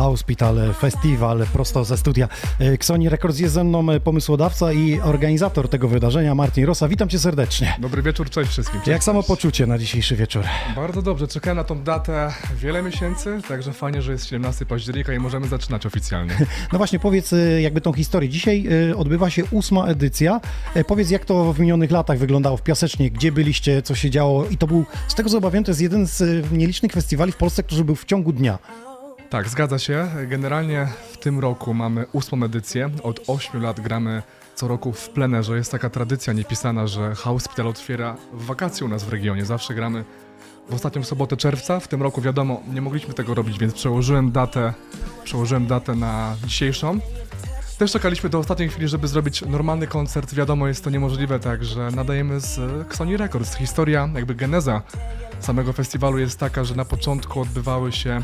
Hospital Festival prosto ze studia Xoni Records. Jest ze mną pomysłodawca i organizator tego wydarzenia, Martin Rosa. Witam cię serdecznie. Dobry wieczór, cześć wszystkim. Cześć, Jak samo poczucie na dzisiejszy wieczór? Bardzo dobrze, czekałem na tą datę wiele miesięcy, także fajnie, że jest 17 października i możemy zaczynać oficjalnie. No właśnie, powiedz jakby tą historię. Dzisiaj odbywa się ósma edycja. Powiedz, jak to w minionych latach wyglądało w Piasecznie, gdzie byliście, co się działo i to był, z tego co obawiam, to jest jeden z nielicznych festiwali w Polsce, który był w ciągu dnia. Tak, zgadza się. Generalnie w tym roku mamy ósmą edycję. Od 8 lat gramy co roku w plenerze. Jest taka tradycja niepisana, że Hospital otwiera w wakacje u nas w regionie. Zawsze gramy w ostatnią sobotę czerwca. W tym roku wiadomo, nie mogliśmy tego robić, więc przełożyłem datę, przełożyłem datę na dzisiejszą. Też czekaliśmy do ostatniej chwili, żeby zrobić normalny koncert. Wiadomo, jest to niemożliwe, także nadajemy z Sony Records. Historia, jakby geneza samego festiwalu jest taka, że na początku odbywały się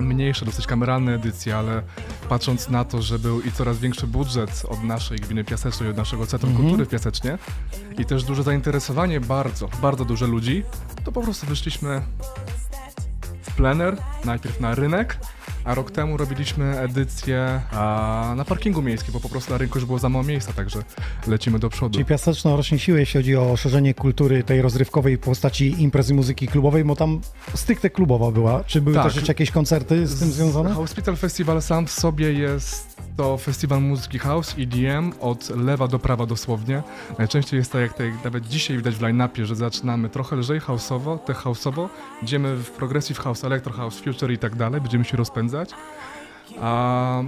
mniejsze, dosyć kameralne edycje, ale patrząc na to, że był i coraz większy budżet od naszej gminy Piasecznej, od naszego Centrum -hmm. Kultury Piasecznie i też duże zainteresowanie bardzo, bardzo duże ludzi, to po prostu wyszliśmy w plener, najpierw na rynek, a rok temu robiliśmy edycję a, na parkingu miejskim, bo po prostu na rynku już było za mało miejsca, także lecimy do przodu. Czyli Piaseczno rośnie siły, jeśli chodzi o szerzenie kultury tej rozrywkowej w postaci imprezy muzyki klubowej, bo tam stricte klubowa była. Czy były tak. też jakieś koncerty z tym związane? Hospital Festival sam w sobie jest to festiwal muzyki house, EDM, od lewa do prawa dosłownie. Najczęściej jest tak, jak tutaj nawet dzisiaj widać w line-upie, że zaczynamy trochę lżej houseowo, tech houseowo, idziemy w progressive house, electro house, future i tak dalej, będziemy się rozpędzać. A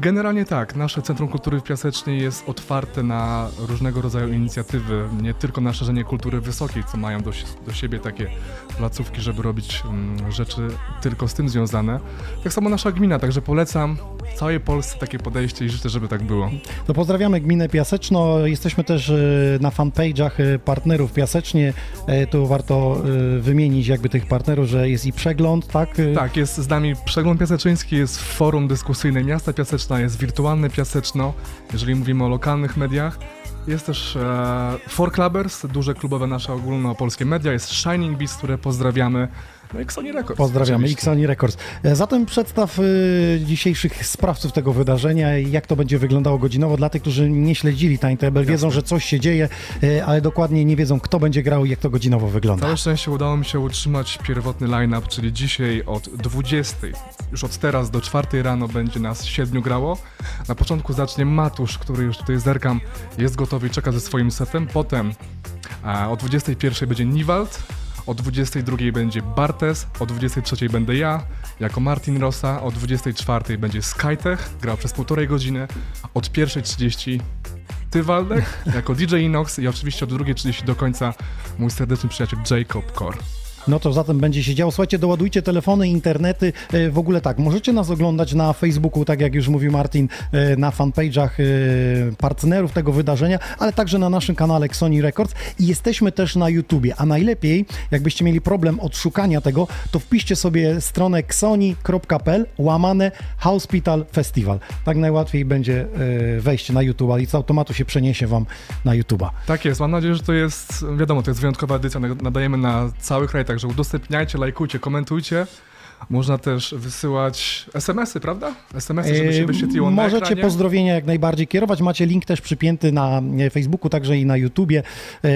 Generalnie tak. Nasze Centrum Kultury w Piasecznej jest otwarte na różnego rodzaju inicjatywy, nie tylko na szerzenie kultury wysokiej, co mają do, do siebie takie placówki, żeby robić um, rzeczy tylko z tym związane. Tak samo nasza gmina, także polecam w całej Polsce takie podejście i życzę, żeby tak było. To pozdrawiamy gminę Piaseczno. Jesteśmy też e, na fanpage'ach e, partnerów Piasecznie. E, tu warto wymienić jakby tych partnerów, że jest i przegląd, tak? Tak, jest z nami przegląd piaseczyński, jest forum dyskusyjne miasta Piaseczne, Jest Wirtualne Piaseczno, jeżeli mówimy o lokalnych mediach. Jest też e, Four Clubbers, duże klubowe nasze ogólnopolskie media, jest Shining Beast, które pozdrawiamy. No Xoni Records. Pozdrawiamy, Xoni Records. E, zatem przedstaw y, dzisiejszych sprawców tego wydarzenia i jak to będzie wyglądało godzinowo dla tych, którzy nie śledzili Timetable, wiedzą, że coś się dzieje, y, ale dokładnie nie wiedzą, kto będzie grał i jak to godzinowo wygląda. Całe szczęście udało mi się utrzymać pierwotny line-up, czyli dzisiaj od 20, już od teraz do 4 rano będzie nas siedmiu grało. Na początku zacznie Matusz, który już tutaj zerkam, jest gotowy i czeka ze swoim setem. Potem a, o 21 będzie Niwald, o 22 będzie Bartes, o 23 będę ja, jako Martin Rosa, o 24 będzie Skytech, grał przez półtorej godziny, od 1.30 ty Waldek, jako DJ Inox i oczywiście od 2.30 do końca mój serdeczny przyjaciel Jacob Core. No to zatem będzie się działo. Słuchajcie, doładujcie telefony, internety. E, w ogóle tak, możecie nas oglądać na Facebooku, tak jak już mówił Martin, e, na fanpage'ach e, partnerów tego wydarzenia, ale także na naszym kanale Sony Records i jesteśmy też na YouTubie. A najlepiej, jakbyście mieli problem odszukania tego, to wpiszcie sobie stronę xoni.pl łamane Hospital Festival. Tak najłatwiej będzie wejść na YouTube, i z automatu się przeniesie wam na YouTube'a. Tak jest, mam nadzieję, że to jest, wiadomo, to jest wyjątkowa edycja, nadajemy na cały kraj, Także udostępniajcie, lajkujcie, komentujcie. Można też wysyłać SMS-y, prawda? SMS-y, żeby się wyświetliło na Możecie ekranie. pozdrowienia jak najbardziej kierować. Macie link też przypięty na e, Facebooku, także i na YouTubie. E,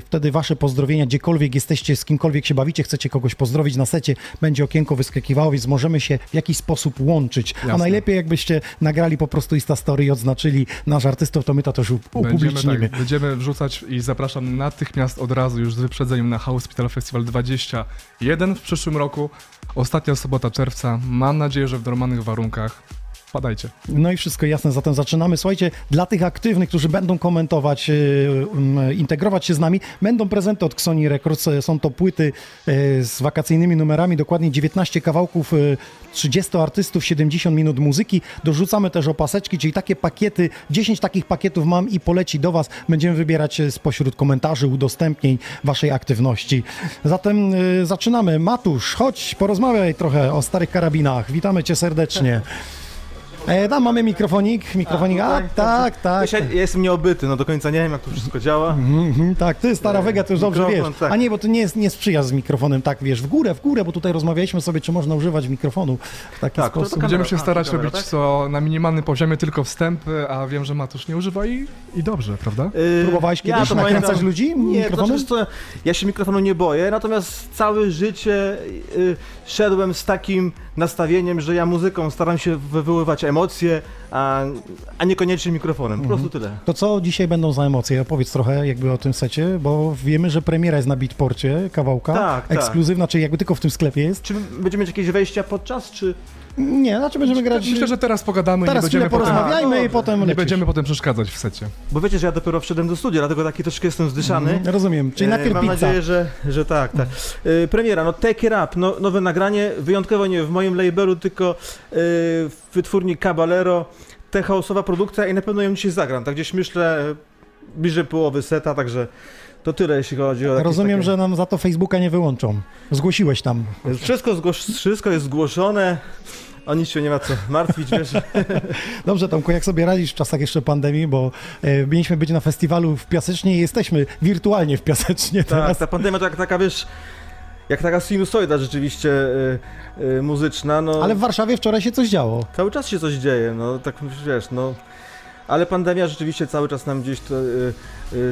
wtedy wasze pozdrowienia, gdziekolwiek jesteście, z kimkolwiek się bawicie, chcecie kogoś pozdrowić na secie, będzie okienko wyskakiwało, więc możemy się w jakiś sposób łączyć. Jasne. A najlepiej jakbyście nagrali po prostu Insta Story i odznaczyli nasz artystów, to my to też upublicznimy. Będziemy, tak, będziemy wrzucać i zapraszam natychmiast od razu już z wyprzedzeniem na Hospital Festival 21 w przyszłym roku. Ostatnia sobota czerwca. Mam nadzieję, że w normalnych warunkach. Padajcie. No i wszystko jasne, zatem zaczynamy. Słuchajcie, dla tych aktywnych, którzy będą komentować, yy, integrować się z nami, będą prezenty od Sony Records. Są to płyty yy, z wakacyjnymi numerami, dokładnie 19 kawałków, yy, 30 artystów, 70 minut muzyki. Dorzucamy też opaseczki, czyli takie pakiety, 10 takich pakietów mam i poleci do Was. Będziemy wybierać spośród komentarzy, udostępnień Waszej aktywności. Zatem zaczynamy. Matusz, chodź, porozmawiaj trochę o starych karabinach. Witamy Cię serdecznie. E, tam mamy mikrofonik, mikrofonik, a, tutaj, tak, tak. Wiesz, ja, ja jestem nieobyty, no do końca nie wiem jak to wszystko działa. Mhm, tak, ty stara E, wega, to już dobrze wiesz. tak. A nie, bo ty nie, nie sprzyjasz z mikrofonem, tak wiesz, w górę, w górę, bo tutaj rozmawialiśmy sobie, czy można używać mikrofonu w taki Tak, to sposób. taka- Będziemy Kamera, się a, starać kamera, robić tak? co na minimalnym poziomie, tylko wstępy, a wiem, że Matusz nie używa i, i dobrze, prawda? Yy, Próbowałeś kiedyś to nakręcać pamiętam- ludzi Nie, to mikrofonem? znaczy, co, ja się mikrofonu nie boję, natomiast całe życie y, szedłem z takim nastawieniem, że ja muzyką staram się wywoływać emocje, a, a niekoniecznie mikrofonem. Po prostu tyle. To co dzisiaj będą za emocje? Opowiedz trochę jakby o tym secie, bo wiemy, że premiera jest na Beatporcie, kawałka, Tak, tak. ekskluzywna, czyli jakby tylko w tym sklepie jest. Czy będziemy mieć jakieś wejścia podczas, czy... Nie, znaczy będziemy grać... Myślę, że teraz pogadamy i nie Teraz chwilę będziemy potem, porozmawiajmy A, i potem nie lecisz. będziemy potem przeszkadzać w secie. Bo wiecie, że ja dopiero wszedłem do studia, dlatego taki troszkę jestem zdyszany. Mhm, Rozumiem, czyli E, najpierw Mam pizza. nadzieję, że, że tak, tak. E, premiera, no Take It Up, no, nowe nagranie, wyjątkowo nie w moim labelu, tylko e, w wytwórni Caballero, te chaosowa produkcja i na pewno ją dzisiaj zagram, tak gdzieś myślę e, bliżej połowy seta, także to tyle, jeśli chodzi o Rozumiem, takie... że nam za to Facebooka nie wyłączą. Zgłosiłeś tam. Wszystko, zgłos- wszystko jest zgłoszone, o nic się nie ma co martwić, wiesz. Dobrze, Tomku, jak sobie radzisz w czasach jeszcze pandemii, bo e, mieliśmy być na festiwalu w Piasecznie i jesteśmy wirtualnie w Piasecznie Tak, teraz. ta pandemia to jak taka, wiesz, jak taka sinusoida rzeczywiście e, e, muzyczna, no... Ale w Warszawie wczoraj się coś działo. Cały czas się coś dzieje, no tak wiesz, no. Ale pandemia rzeczywiście cały czas nam gdzieś to y, y,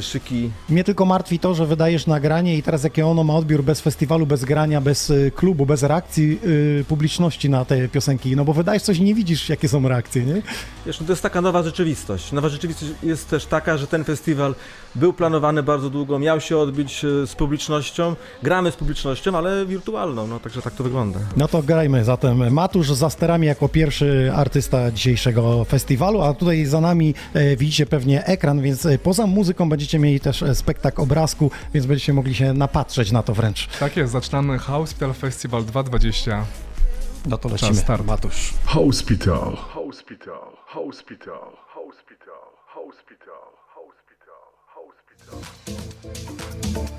szyki. Mnie tylko martwi to, że wydajesz nagranie i teraz jakie ono ma odbiór bez festiwalu, bez grania, bez y, klubu, bez reakcji y, publiczności na te piosenki. No bo wydajesz coś i nie widzisz, jakie są reakcje, nie? Wiesz, no to jest taka nowa rzeczywistość. Nowa rzeczywistość jest też taka, że ten festiwal był planowany bardzo długo, miał się odbyć y, z publicznością. Gramy z publicznością, ale wirtualną, no także tak to wygląda. No to grajmy zatem. Matusz za sterami jako pierwszy artysta dzisiejszego festiwalu, a tutaj za nami e, widzicie pewnie ekran, więc e, poza muzyką będziecie mieli też e, spektakl obrazku, więc będziecie mogli się napatrzeć na to wręcz. Tak jest, zaczynamy Hospital Festival 220. No to Czas start. Matusz. Hospital. Hospital. Hospital. Hospital. Hospital. Hospital. Hospital.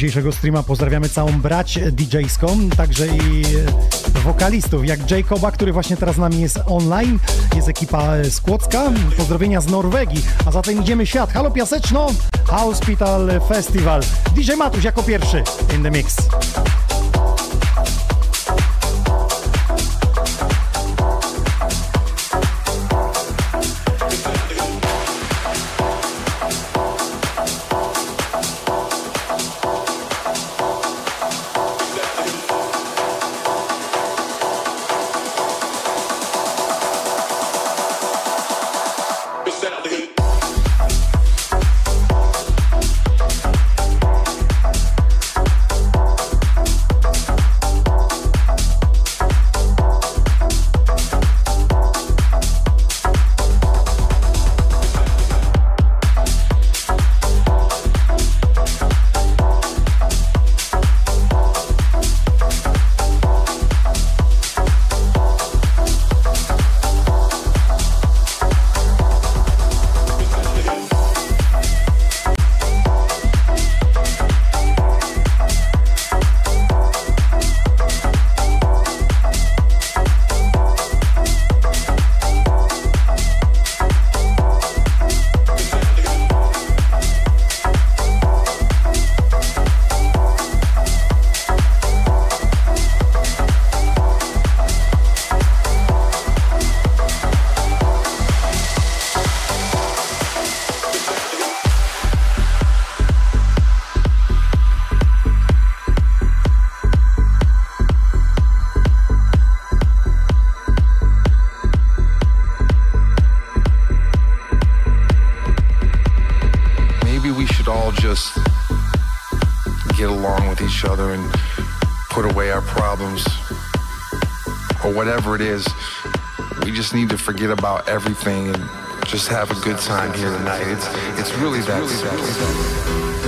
Dzisiejszego streama pozdrawiamy całą brać DJ-ską, także i wokalistów, jak Jacoba, który właśnie teraz z nami jest online, jest ekipa z Kłodzka, pozdrowienia z Norwegii, a zatem idziemy świat. Halo Piaseczno, Hospital Festival. DJ Matuś jako pierwszy in the mix. Forget about everything and just have a good time here tonight. It's it's really that simple. Take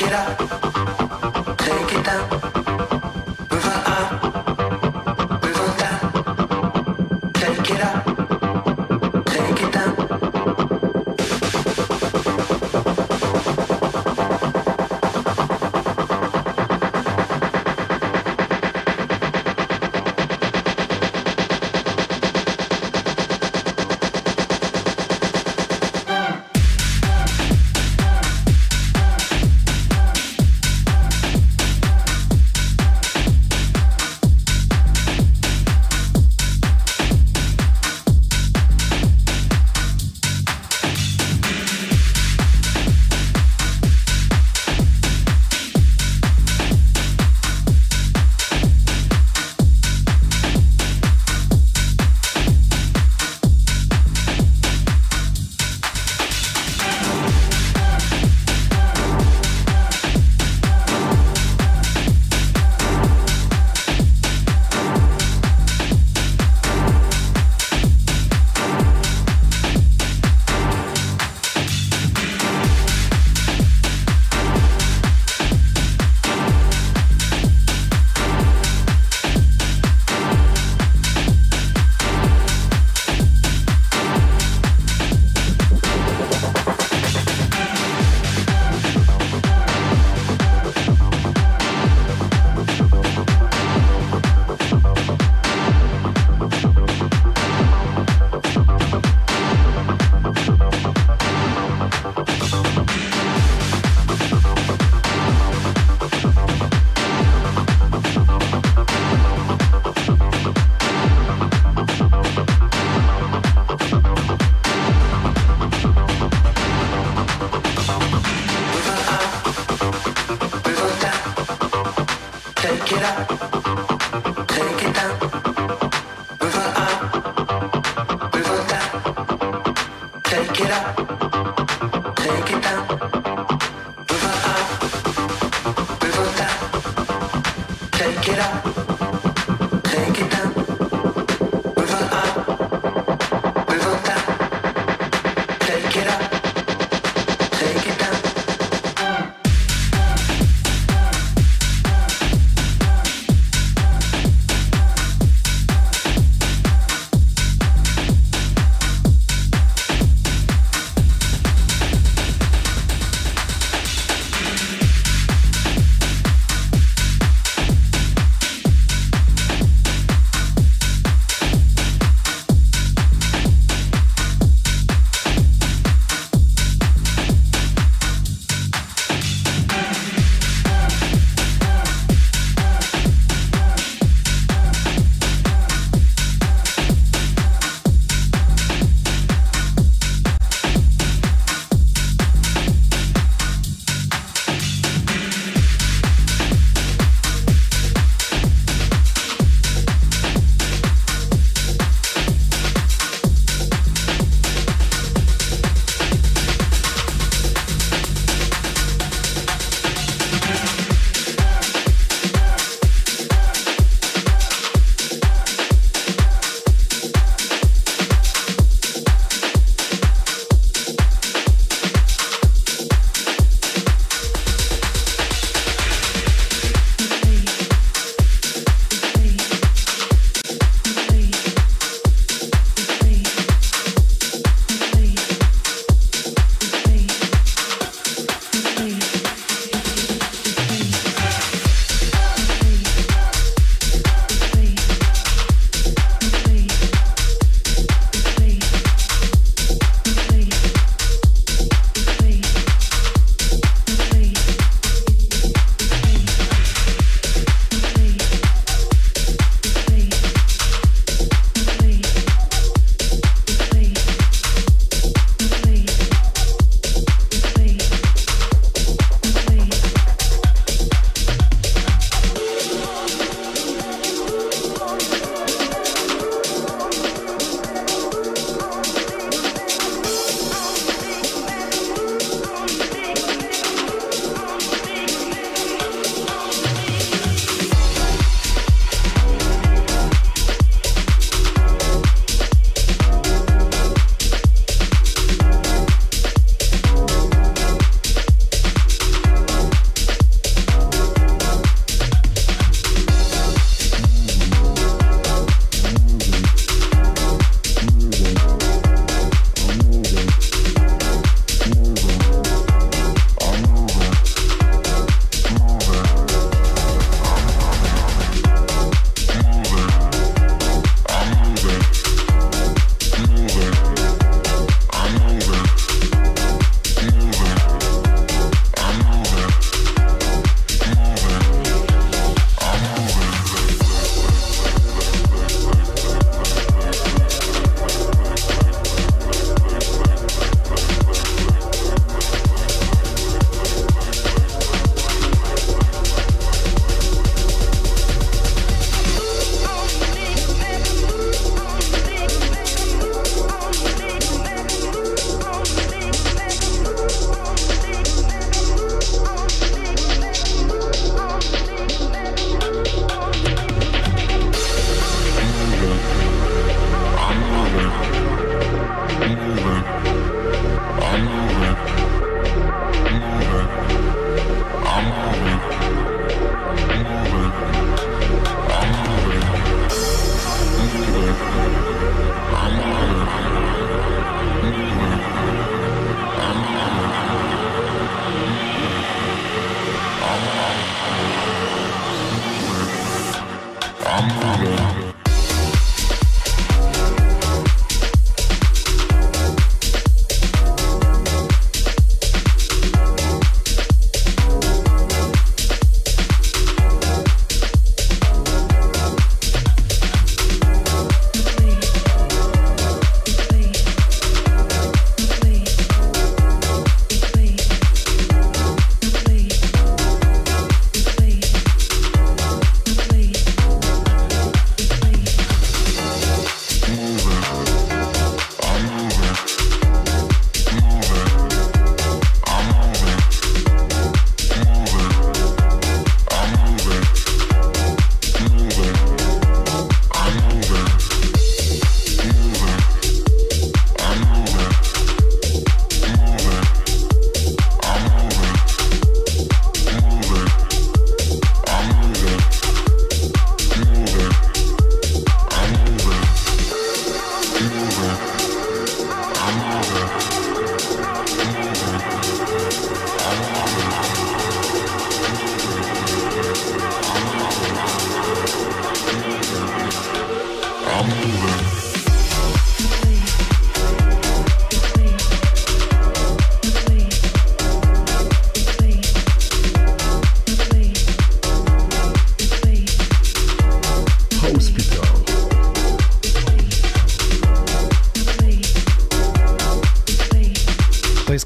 get up.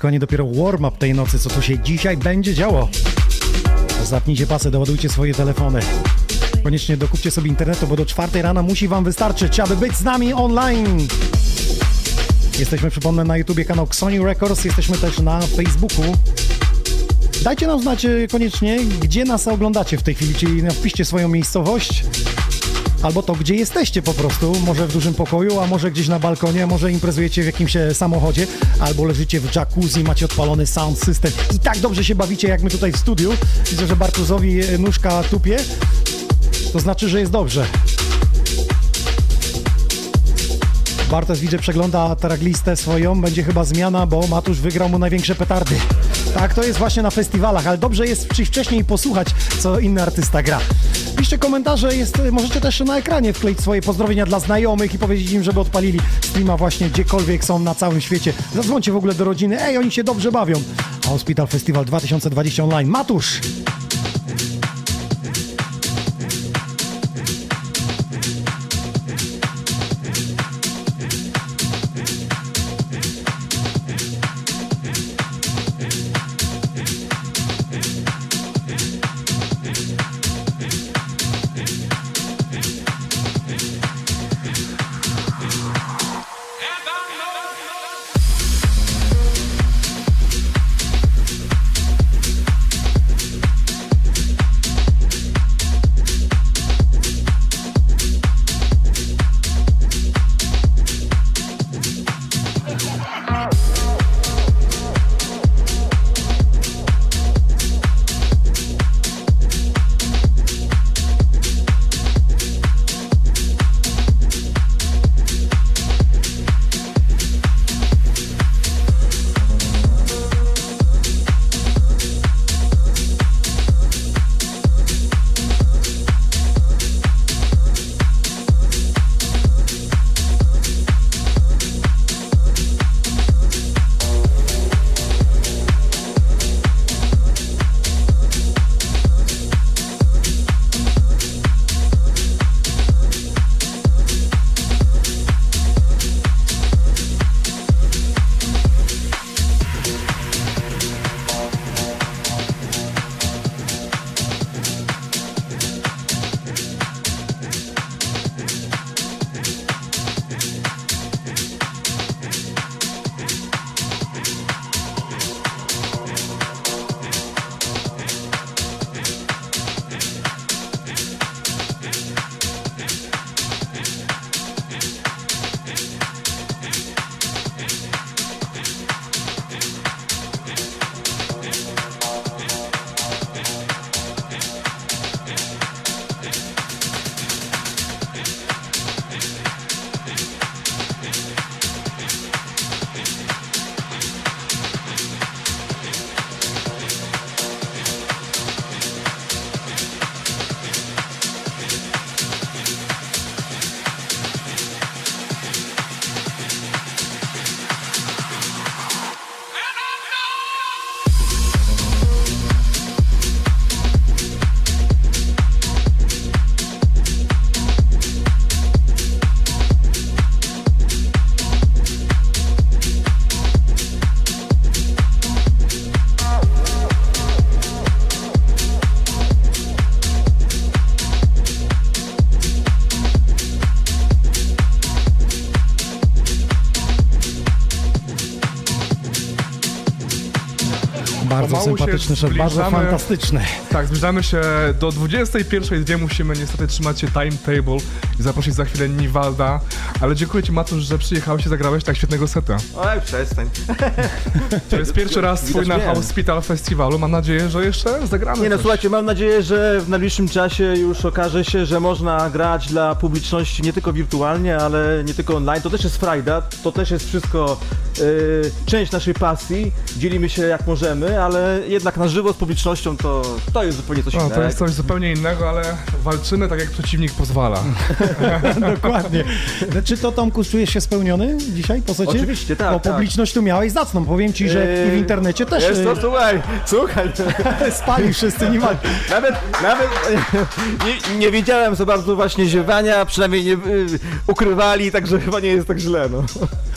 Kochani, dopiero warm-up tej nocy, co tu się dzisiaj będzie działo. Zapnijcie pasy, doładujcie swoje telefony. Koniecznie dokupcie sobie internetu, bo do czwartej rana musi wam wystarczyć, aby być z nami online. Jesteśmy, przypomnę, na YouTubie kanał Sony Records, jesteśmy też na Facebooku. Dajcie nam znać e, koniecznie, gdzie nas oglądacie w tej chwili, czyli wpiszcie swoją miejscowość, albo to, gdzie jesteście po prostu, może w dużym pokoju, a może gdzieś na balkonie, może imprezujecie w jakimś e, samochodzie, albo leżycie w jacuzzi, macie odpalony sound system i tak dobrze się bawicie, jak my tutaj w studiu. Widzę, że Bartuzowi e, nóżka tupie, to znaczy, że jest dobrze. Bartosz widzę przegląda traglistę swoją, będzie chyba zmiana, bo Matusz wygrał mu największe petardy. Tak, to jest właśnie na festiwalach, ale dobrze jest wcześniej posłuchać, co inny artysta gra. Piszcie komentarze, jest, możecie też na ekranie wkleić swoje pozdrowienia dla znajomych i powiedzieć im, żeby odpalili streama właśnie gdziekolwiek są na całym świecie. Zadzwońcie w ogóle do rodziny, ej, oni się dobrze bawią. Hospital Festival 2020 online. Matusz! Sympatyczny szef, bardzo zbliżamy. fantastyczny. Tak, zbliżamy się do 21.02. Musimy niestety trzymać się timetable i zaprosić za chwilę Niwalda. Ale dziękuję Ci, Matusz, że przyjechałeś i zagrałeś tak świetnego seta. Oj, przestań. To jest pierwszy raz twój na. Hospital Festiwalu. Mam nadzieję, że jeszcze zagramy. Nie no, coś. słuchajcie, mam nadzieję, że w najbliższym czasie już okaże się, że można grać dla publiczności nie tylko wirtualnie, ale nie tylko online. To też jest frajda, to też jest wszystko część naszej pasji. Dzielimy się jak możemy, ale jednak na żywo z publicznością to, to jest zupełnie coś No, innego. to jest coś zupełnie innego, ale walczymy tak, jak przeciwnik pozwala. Dokładnie. Czy to, Tomku, czujesz się spełniony dzisiaj po secie? Oczywiście, tak, Bo tak. publiczność tu miałeś zacną. Powiem ci, że i w internecie też Jest to, słuchaj, słuchaj. e, spali wszyscy, nie ma... Nawet, nawet nie, nie wiedziałem za bardzo właśnie ziewania, przynajmniej nie y, ukrywali, także chyba nie jest tak źle, no.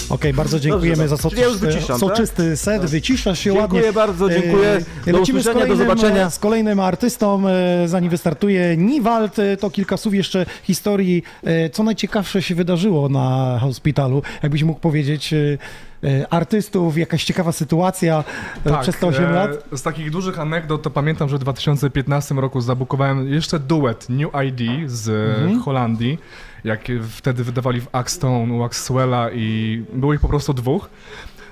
Okej, bardzo dziękujemy Dobrze, za czyli ja już soczysty, soczysty set, wyciszasz się ładnie. Dziękuję bardzo, dziękuję. E, Do Lecimy z usłyszenia, do kolejnym, zobaczenia. z kolejnym artystą, e, zanim wystartuje Niwald. e, To kilka słów jeszcze historii, e, co najciekawsze się wydarzyło na Hospitalu. Jakbyś mógł powiedzieć, e, e, artystów, jakaś ciekawa sytuacja e, przez te 8 e, lat? Z takich dużych anegdot to pamiętam, że w 2015 roku zabukowałem jeszcze duet New ID z Mhm. Holandii, jak wtedy wydawali w Axstone, Waxwella i było ich po prostu dwóch.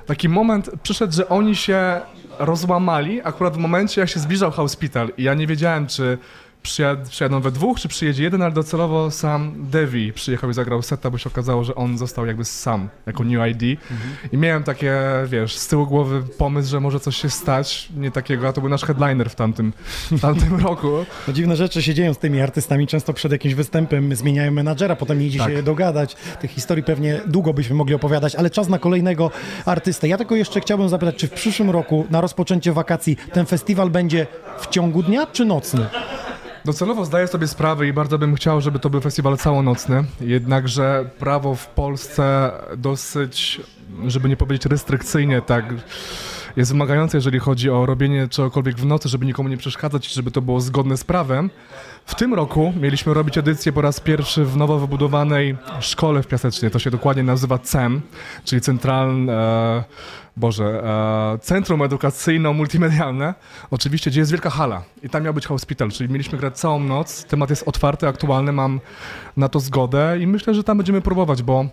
Taki moment przyszedł, że oni się rozłamali akurat w momencie, jak się zbliżał Hospital i ja nie wiedziałem, czy przyjad, przyjadą we dwóch, czy przyjedzie jeden, ale docelowo sam Devi przyjechał i zagrał seta, bo się okazało, że on został jakby sam, jako New ID. I miałem takie, wiesz, z tyłu głowy pomysł, że może coś się stać, nie takiego, a to był nasz headliner w tamtym, w tamtym roku. No, dziwne rzeczy się dzieją z tymi artystami. Często przed jakimś występem zmieniają menadżera, potem nie idzie Tak. się dogadać. Tych historii pewnie długo byśmy mogli opowiadać, ale czas na kolejnego artystę. Ja tylko jeszcze chciałbym zapytać, czy w przyszłym roku na rozpoczęcie wakacji ten festiwal będzie w ciągu dnia czy nocny? Docelowo zdaję sobie sprawę i bardzo bym chciał, żeby to był festiwal całonocny, jednakże prawo w Polsce dosyć, żeby nie powiedzieć restrykcyjnie, tak jest wymagające, jeżeli chodzi o robienie czegokolwiek w nocy, żeby nikomu nie przeszkadzać, żeby to było zgodne z prawem. W tym roku mieliśmy robić edycję po raz pierwszy w nowo wybudowanej szkole w Piasecznie. To się dokładnie nazywa CEM, czyli Centralne, e, Boże, e, Centrum Edukacyjno-Multimedialne. Oczywiście, gdzie jest wielka hala i tam miał być hospital, czyli mieliśmy grać całą noc. Temat jest otwarty, aktualny, mam na to zgodę i myślę, że tam będziemy próbować, bo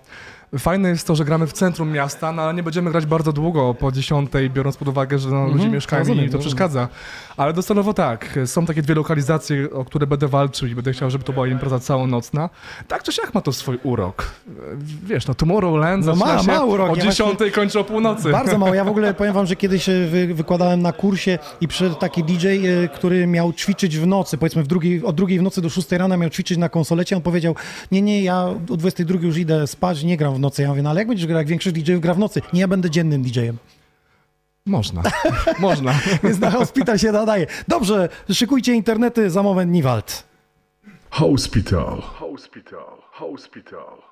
Fajne jest to, że gramy w centrum miasta, no ale nie będziemy grać bardzo długo po dziesiątej, biorąc pod uwagę, że no, ludzie mieszkają rozumiem, i to przeszkadza. Ale docelowo tak, są takie dwie lokalizacje, o które będę walczył i będę chciał, żeby to była impreza całonocna. Tak czy siak ma to swój urok. Wiesz, no Tomorrowland No ma- ma urok, o ja dziesiątej, kończy o północy. Bardzo mało. Ja w ogóle powiem wam, że kiedyś e, wy, wykładałem na kursie i przyszedł taki DJ, e, który miał ćwiczyć w nocy, powiedzmy w drugiej, od drugiej w nocy do szóstej rana miał ćwiczyć na konsolecie. On powiedział, nie, nie, ja o 22 już idę spać, nie gram w nocy. Ja mówię, no ale jak będziesz grał, jak większość DJ-ów gra w nocy? Nie, ja będę dziennym DJ-em. Można, można. Więc na hospital się nadaje. Dobrze, szykujcie internety, za moment Niwald. Hospital. Hospital. Hospital. Hospital.